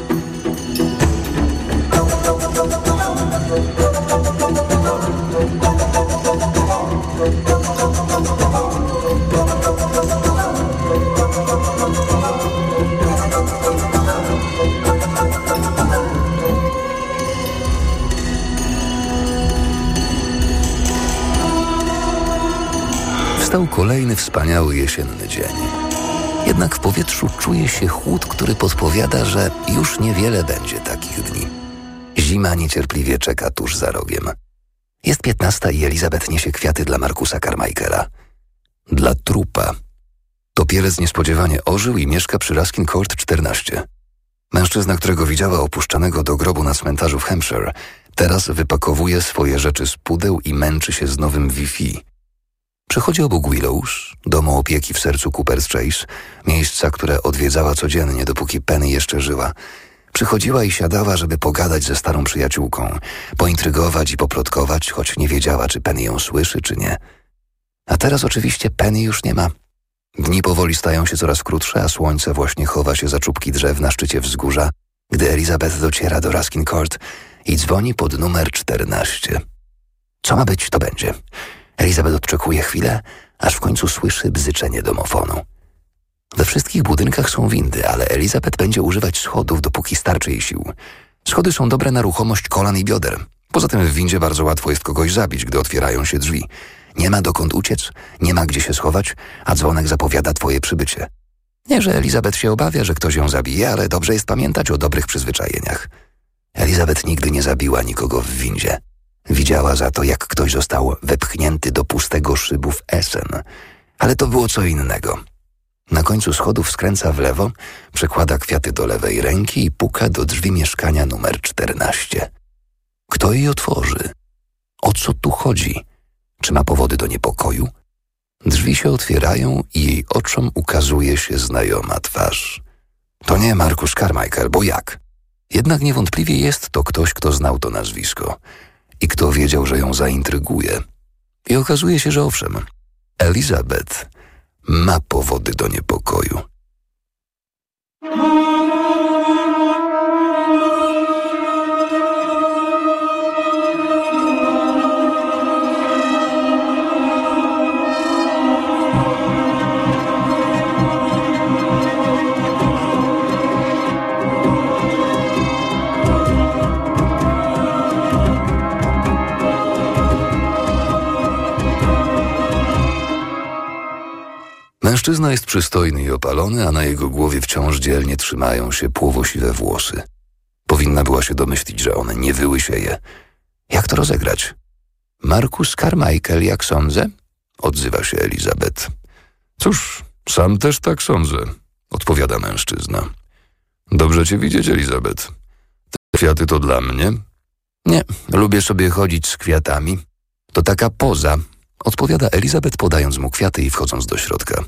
Powietrzu czuje się chłód, który podpowiada, że już niewiele będzie takich dni. Zima niecierpliwie czeka tuż za rogiem. Jest piętnasta i Elizabeth niesie kwiaty dla Markusa Carmichaela. Dla trupa. Topielec niespodziewanie ożył i mieszka przy Ruskin Court 14. Mężczyzna, którego widziała opuszczanego do grobu na cmentarzu w Hampshire, teraz wypakowuje swoje rzeczy z pudeł i męczy się z nowym Wi-Fi. Przychodzi obok Willows, domu opieki w sercu Cooper's Chase, miejsca, które odwiedzała codziennie, dopóki Penny jeszcze żyła. Przychodziła i siadała, żeby pogadać ze starą przyjaciółką, pointrygować i poplotkować, choć nie wiedziała, czy Penny ją słyszy, czy nie. A teraz oczywiście Penny już nie ma. Dni powoli stają się coraz krótsze, a słońce właśnie chowa się za czubki drzew na szczycie wzgórza, gdy Elizabeth dociera do Ruskin Court i dzwoni pod numer 14. Co ma być, to będzie. Elizabeth odczekuje chwilę, aż w końcu słyszy bzyczenie domofonu. We wszystkich budynkach są windy, ale Elizabeth będzie używać schodów, dopóki starczy jej sił. Schody są dobre na ruchomość kolan i bioder. Poza tym w windzie bardzo łatwo jest kogoś zabić, gdy otwierają się drzwi. Nie ma dokąd uciec, nie ma gdzie się schować, a dzwonek zapowiada twoje przybycie. Nie, że Elizabeth się obawia, że ktoś ją zabije, ale dobrze jest pamiętać o dobrych przyzwyczajeniach. Elizabeth nigdy nie zabiła nikogo w windzie. Widziała za to, jak ktoś został wepchnięty do pustego szybu w Essen. Ale to było co innego. Na końcu schodów skręca w lewo, przekłada kwiaty do lewej ręki i puka do drzwi mieszkania numer 14. Kto jej otworzy? O co tu chodzi? Czy ma powody do niepokoju? Drzwi się otwierają i jej oczom ukazuje się znajoma twarz. To nie Markus Carmichael, bo jak? Jednak niewątpliwie jest to ktoś, kto znał to nazwisko i kto wiedział, że ją zaintryguje. I okazuje się, że owszem, Elizabeth ma powody do niepokoju. Mężczyzna jest przystojny i opalony, a na jego głowie wciąż dzielnie trzymają się płowosiwe włosy. Powinna była się domyślić, że one nie wyłysieje. Jak to rozegrać? Markus Carmichael, jak sądzę? Odzywa się Elizabeth. Cóż, sam też tak sądzę, odpowiada mężczyzna. Dobrze cię widzieć, Elizabeth. Te kwiaty to dla mnie? Nie, lubię sobie chodzić z kwiatami. To taka poza, odpowiada Elizabeth, podając mu kwiaty i wchodząc do środka.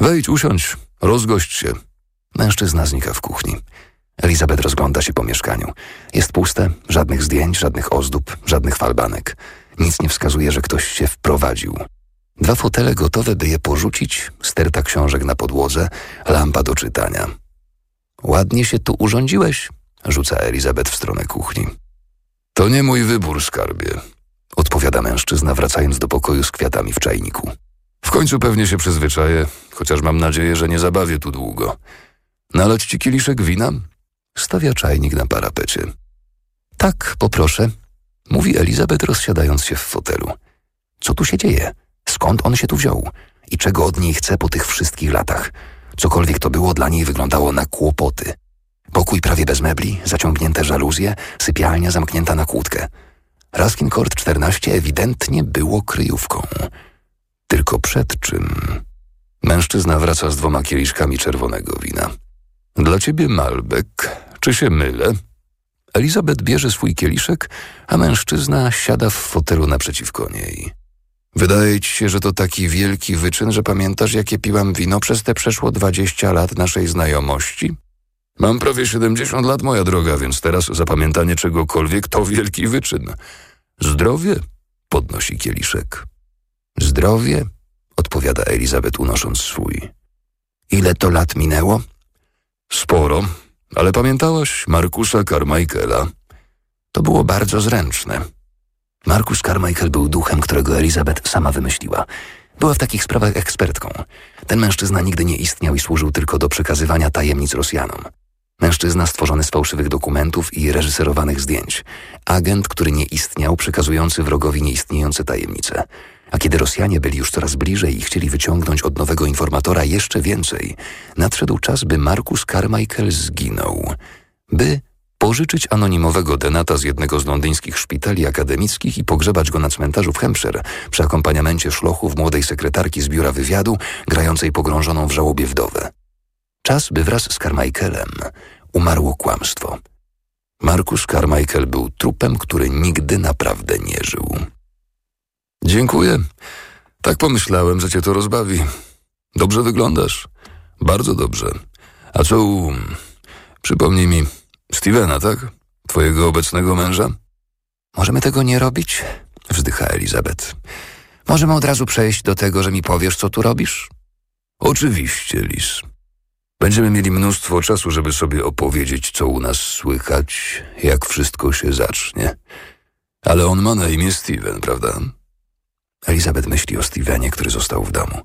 Wejdź, usiądź, rozgość się. Mężczyzna znika w kuchni. Elizabeth rozgląda się po mieszkaniu. Jest puste, żadnych zdjęć, żadnych ozdób, żadnych falbanek. Nic nie wskazuje, że ktoś się wprowadził. Dwa fotele gotowe, by je porzucić, sterta książek na podłodze, lampa do czytania. Ładnie się tu urządziłeś, rzuca Elizabeth w stronę kuchni. To nie mój wybór, skarbie, odpowiada mężczyzna, wracając do pokoju z kwiatami w czajniku. W końcu pewnie się przyzwyczaję, chociaż mam nadzieję, że nie zabawię tu długo. Nalać ci kieliszek wina? Stawia czajnik na parapecie. Tak, poproszę, mówi Elizabeth, rozsiadając się w fotelu. Co tu się dzieje? Skąd on się tu wziął? I czego od niej chce po tych wszystkich latach? Cokolwiek to było, dla niej wyglądało na kłopoty. Pokój prawie bez mebli, zaciągnięte żaluzje, sypialnia zamknięta na kłódkę. Raskin Court 14 ewidentnie było kryjówką. Tylko przed czym? Mężczyzna wraca z dwoma kieliszkami czerwonego wina. Dla ciebie Malbec, czy się mylę? Elizabeth bierze swój kieliszek, a mężczyzna siada w fotelu naprzeciwko niej. Wydaje ci się, że to taki wielki wyczyn, że pamiętasz, jakie piłam wino przez te przeszło dwadzieścia lat naszej znajomości? Mam prawie 70 lat, moja droga, więc teraz zapamiętanie czegokolwiek to wielki wyczyn. Zdrowie? podnosi kieliszek. Zdrowie? odpowiada Elizabeth unosząc swój. Ile to lat minęło? Sporo, ale pamiętałaś Markusa Carmichaela? To było bardzo zręczne. Markus Carmichael był duchem, którego Elizabeth sama wymyśliła. Była w takich sprawach ekspertką. Ten mężczyzna nigdy nie istniał i służył tylko do przekazywania tajemnic Rosjanom. Mężczyzna stworzony z fałszywych dokumentów i reżyserowanych zdjęć. Agent, który nie istniał, przekazujący wrogowi nieistniejące tajemnice. A kiedy Rosjanie byli już coraz bliżej i chcieli wyciągnąć od nowego informatora jeszcze więcej, nadszedł czas, by Markus Carmichael zginął. By pożyczyć anonimowego denata z jednego z londyńskich szpitali akademickich i pogrzebać go na cmentarzu w Hampshire przy akompaniamencie szlochów młodej sekretarki z biura wywiadu, grającej pogrążoną w żałobie wdowę. Czas, by wraz z Carmichaelem umarło kłamstwo. Markus Carmichael był trupem, który nigdy naprawdę nie żył. Dziękuję. Tak pomyślałem, że cię to rozbawi. Dobrze wyglądasz. Bardzo dobrze. A co u... Przypomnij mi, Stevena, tak? Twojego obecnego męża? Możemy tego nie robić? Wzdycha Elizabeth. Możemy od razu przejść do tego, że mi powiesz, co tu robisz? Oczywiście, Lis. Będziemy mieli mnóstwo czasu, żeby sobie opowiedzieć, co u nas słychać, jak wszystko się zacznie. Ale on ma na imię Steven, prawda? Elizabeth myśli o Stevenie, który został w domu.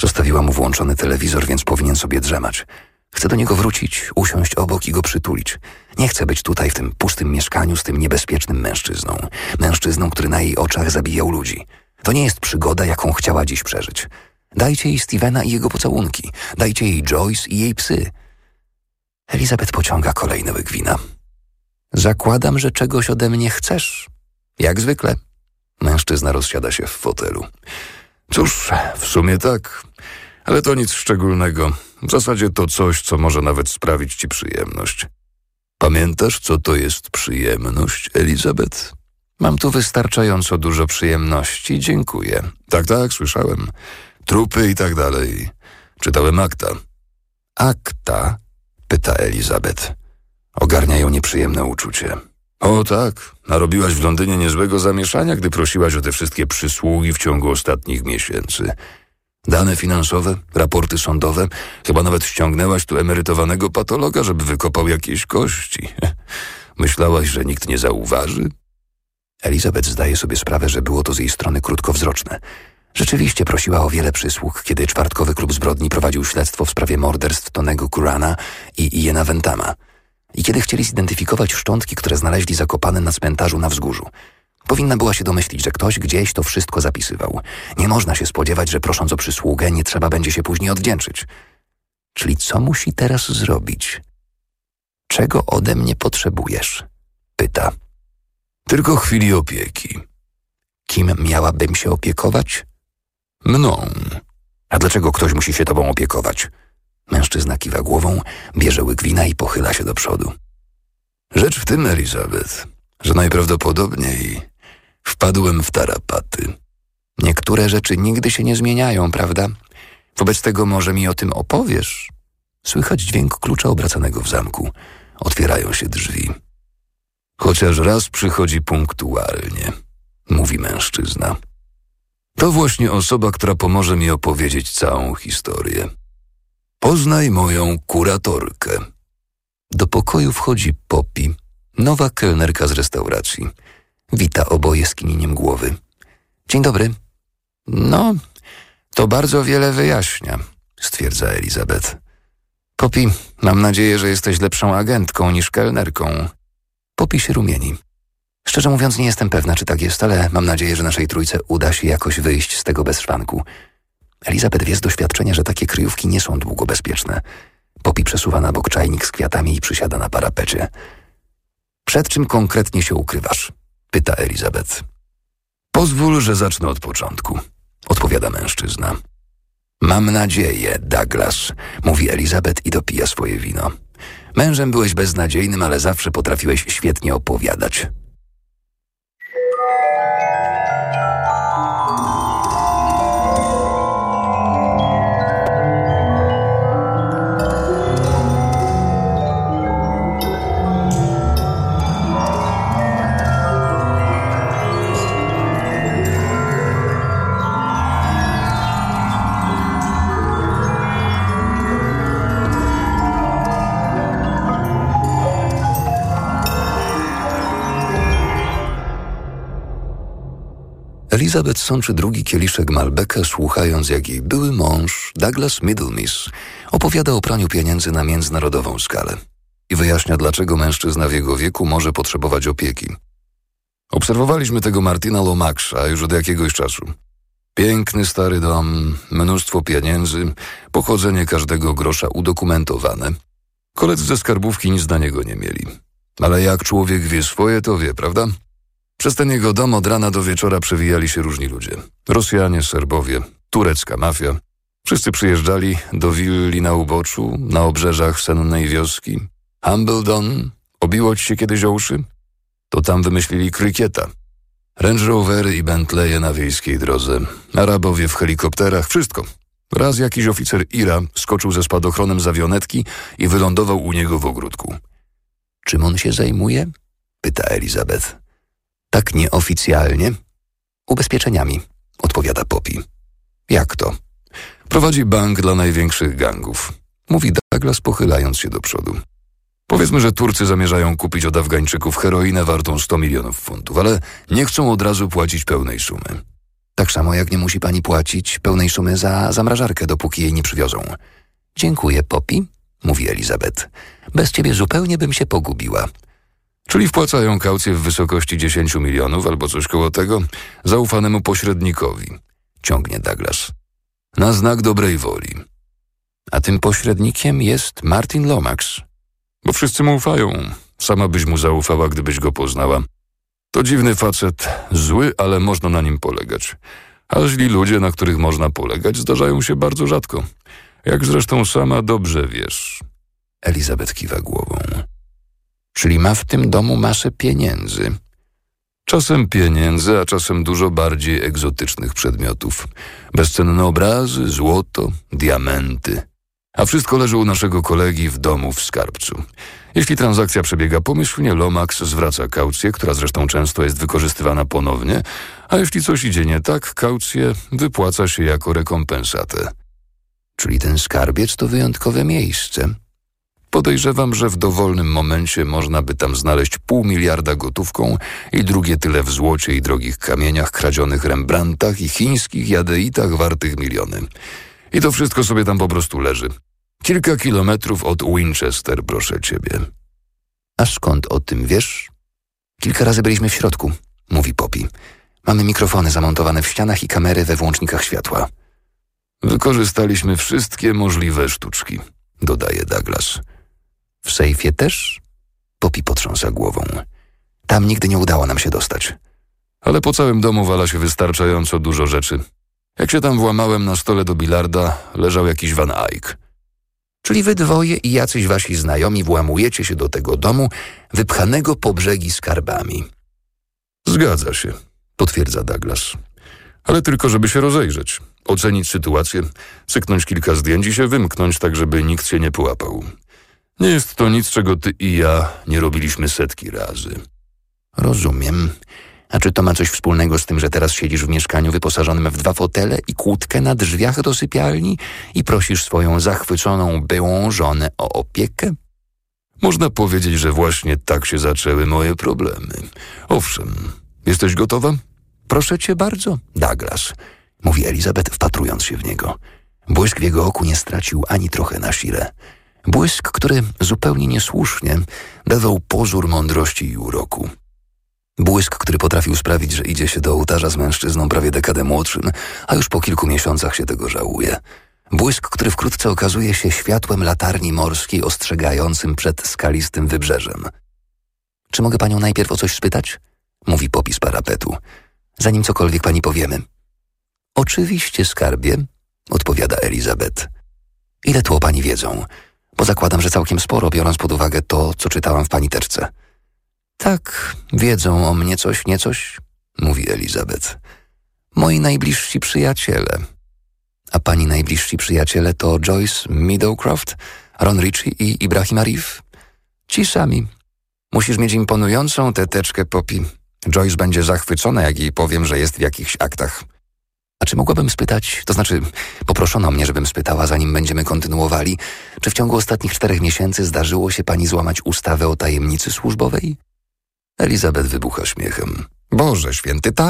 Zostawiła mu włączony telewizor, więc powinien sobie drzemać. Chce do niego wrócić, usiąść obok i go przytulić. Nie chce być tutaj w tym pustym mieszkaniu z tym niebezpiecznym mężczyzną. Mężczyzną, który na jej oczach zabijał ludzi. To nie jest przygoda, jaką chciała dziś przeżyć. Dajcie jej Stevena i jego pocałunki. Dajcie jej Joyce i jej psy. Elizabeth pociąga kolejny łyk wina. Zakładam, że czegoś ode mnie chcesz. Jak zwykle. Mężczyzna rozsiada się w fotelu. Cóż, w sumie tak, ale to nic szczególnego. W zasadzie to coś, co może nawet sprawić ci przyjemność. Pamiętasz, co to jest przyjemność, Elizabeth? Mam tu wystarczająco dużo przyjemności, dziękuję. Tak, tak, słyszałem. Trupy i tak dalej. Czytałem akta. Akta? pyta Elizabeth. Ogarnia ją nieprzyjemne uczucie. O tak, narobiłaś w Londynie niezłego zamieszania, gdy prosiłaś o te wszystkie przysługi w ciągu ostatnich miesięcy. Dane finansowe, raporty sądowe, chyba nawet ściągnęłaś tu emerytowanego patologa, żeby wykopał jakieś kości. Myślałaś, że nikt nie zauważy? Elizabeth zdaje sobie sprawę, że było to z jej strony krótkowzroczne. Rzeczywiście prosiła o wiele przysług, kiedy czwartkowy klub zbrodni prowadził śledztwo w sprawie morderstw Tonego Kurana i Iena Ventama. I kiedy chcieli zidentyfikować szczątki, które znaleźli zakopane na cmentarzu na wzgórzu. Powinna była się domyślić, że ktoś gdzieś to wszystko zapisywał. Nie można się spodziewać, że prosząc o przysługę nie trzeba będzie się później odwdzięczyć. Czyli co musi teraz zrobić? Czego ode mnie potrzebujesz? Pyta. Tylko chwili opieki. Kim miałabym się opiekować? Mną. A dlaczego ktoś musi się tobą opiekować? Mężczyzna kiwa głową, bierze łyk wina i pochyla się do przodu. Rzecz w tym, Elizabeth, że najprawdopodobniej wpadłem w tarapaty. Niektóre rzeczy nigdy się nie zmieniają, prawda? Wobec tego może mi o tym opowiesz. Słychać dźwięk klucza obracanego w zamku. Otwierają się drzwi. Chociaż raz przychodzi punktualnie, mówi mężczyzna. To właśnie osoba, która pomoże mi opowiedzieć całą historię. Poznaj moją kuratorkę. Do pokoju wchodzi Poppy, nowa kelnerka z restauracji. Wita oboje skinieniem głowy. Dzień dobry. No, to bardzo wiele wyjaśnia, stwierdza Elizabeth. Poppy, mam nadzieję, że jesteś lepszą agentką niż kelnerką. Poppy się rumieni. Szczerze mówiąc, nie jestem pewna, czy tak jest, ale mam nadzieję, że naszej trójce uda się jakoś wyjść z tego bez szwanku. Elizabeth wie z doświadczenia, że takie kryjówki nie są długo bezpieczne. Poppy przesuwa na bok czajnik z kwiatami i przysiada na parapecie. Przed czym konkretnie się ukrywasz? Pyta Elizabeth. Pozwól, że zacznę od początku, odpowiada mężczyzna. Mam nadzieję, Douglas, mówi Elizabeth i dopija swoje wino. Mężem byłeś beznadziejnym, ale zawsze potrafiłeś świetnie opowiadać. Elizabeth sączy drugi kieliszek Malbeka, słuchając jak jej były mąż, Douglas Middlemiss, opowiada o praniu pieniędzy na międzynarodową skalę i wyjaśnia, dlaczego mężczyzna w jego wieku może potrzebować opieki. Obserwowaliśmy tego Martina Lomaxa już od jakiegoś czasu. Piękny stary dom, mnóstwo pieniędzy, pochodzenie każdego grosza udokumentowane. Koledzy ze skarbówki nic na niego nie mieli. Ale jak człowiek wie swoje, to wie, prawda? Przez ten jego dom od rana do wieczora przewijali się różni ludzie. Rosjanie, Serbowie, turecka mafia. Wszyscy przyjeżdżali do willi na uboczu, na obrzeżach sennej wioski. Hambledon, obiło ci się kiedyś o uszy? To tam wymyślili krykieta. Range Rovery i Bentleye na wiejskiej drodze. Arabowie w helikopterach, wszystko. Raz jakiś oficer Ira skoczył ze spadochronem z awionetki i wylądował u niego w ogródku. Czym on się zajmuje? pyta Elizabeth. Tak nieoficjalnie? Ubezpieczeniami, odpowiada Poppy. Jak to? Prowadzi bank dla największych gangów, mówi Douglas pochylając się do przodu. Powiedzmy, że Turcy zamierzają kupić od Afgańczyków heroinę wartą 100 milionów funtów, ale nie chcą od razu płacić pełnej sumy. Tak samo jak nie musi pani płacić pełnej sumy za zamrażarkę, dopóki jej nie przywiozą. Dziękuję, Poppy, mówi Elizabeth. Bez ciebie zupełnie bym się pogubiła. Czyli wpłacają kaucję w wysokości 10 milionów albo coś koło tego zaufanemu pośrednikowi, ciągnie Douglas. Na znak dobrej woli. A tym pośrednikiem jest Martin Lomax. Bo wszyscy mu ufają. Sama byś mu zaufała, gdybyś go poznała. To dziwny facet, zły, ale można na nim polegać. A źli ludzie, na których można polegać, zdarzają się bardzo rzadko. Jak zresztą sama dobrze wiesz. Elizabeth kiwa głową. Czyli ma w tym domu masę pieniędzy. Czasem pieniędzy, a czasem dużo bardziej egzotycznych przedmiotów. Bezcenne obrazy, złoto, diamenty. A wszystko leży u naszego kolegi w domu w skarbcu. Jeśli transakcja przebiega pomyślnie, Lomax zwraca kaucję, która zresztą często jest wykorzystywana ponownie, a jeśli coś idzie nie tak, kaucję wypłaca się jako rekompensatę. Czyli ten skarbiec to wyjątkowe miejsce. Podejrzewam, że w dowolnym momencie można by tam znaleźć pół miliarda gotówką i drugie tyle w złocie i drogich kamieniach, kradzionych Rembrandtach i chińskich jadeitach wartych miliony. I to wszystko sobie tam po prostu leży. Kilka kilometrów od Winchester, proszę ciebie. A skąd o tym wiesz? Kilka razy byliśmy w środku, mówi Poppy. Mamy mikrofony zamontowane w ścianach i kamery we włącznikach światła. Wykorzystaliśmy wszystkie możliwe sztuczki, dodaje Douglas. W sejfie też? Poppy potrząsa głową. Tam nigdy nie udało nam się dostać. Ale po całym domu wala się wystarczająco dużo rzeczy. Jak się tam włamałem na stole do bilarda, leżał jakiś Van Eyck. Czyli wy dwoje i jacyś wasi znajomi włamujecie się do tego domu, wypchanego po brzegi skarbami. Zgadza się, potwierdza Douglas. Ale tylko, żeby się rozejrzeć, ocenić sytuację, cyknąć kilka zdjęć i się wymknąć tak, żeby nikt się nie połapał. Nie jest to nic, czego ty i ja nie robiliśmy setki razy. Rozumiem. A czy to ma coś wspólnego z tym, że teraz siedzisz w mieszkaniu wyposażonym w dwa fotele i kłódkę na drzwiach do sypialni i prosisz swoją zachwyconą byłą żonę o opiekę? Można powiedzieć, że właśnie tak się zaczęły moje problemy. Owszem, jesteś gotowa? Proszę cię bardzo, Douglas, mówi Elizabeth, wpatrując się w niego. Błysk w jego oku nie stracił ani trochę na sile. Błysk, który zupełnie niesłusznie dawał pozór mądrości i uroku. Błysk, który potrafił sprawić, że idzie się do ołtarza z mężczyzną prawie dekadę młodszym, a już po kilku miesiącach się tego żałuje. Błysk, który wkrótce okazuje się światłem latarni morskiej ostrzegającym przed skalistym wybrzeżem. Czy mogę panią najpierw o coś spytać? Mówi Poppy z parapetu. Zanim cokolwiek pani powiemy. Oczywiście, skarbie, odpowiada Elizabeth. Ile tło pani wiedzą? Bo zakładam, że całkiem sporo, biorąc pod uwagę to, co czytałam w pani teczce. Tak, wiedzą o mnie coś, nie coś, mówi Elizabeth. Moi najbliżsi przyjaciele. A pani najbliżsi przyjaciele to Joyce Meadowcroft, Ron Ritchie i Ibrahim Arif? Ci sami. Musisz mieć imponującą tę teczkę, Poppy. Joyce będzie zachwycona, jak jej powiem, że jest w jakichś aktach. A czy mogłabym spytać, to znaczy poproszono mnie, żebym spytała, zanim będziemy kontynuowali, czy w ciągu ostatnich czterech miesięcy zdarzyło się pani złamać ustawę o tajemnicy służbowej? Elizabeth wybucha śmiechem. Boże święty, tak,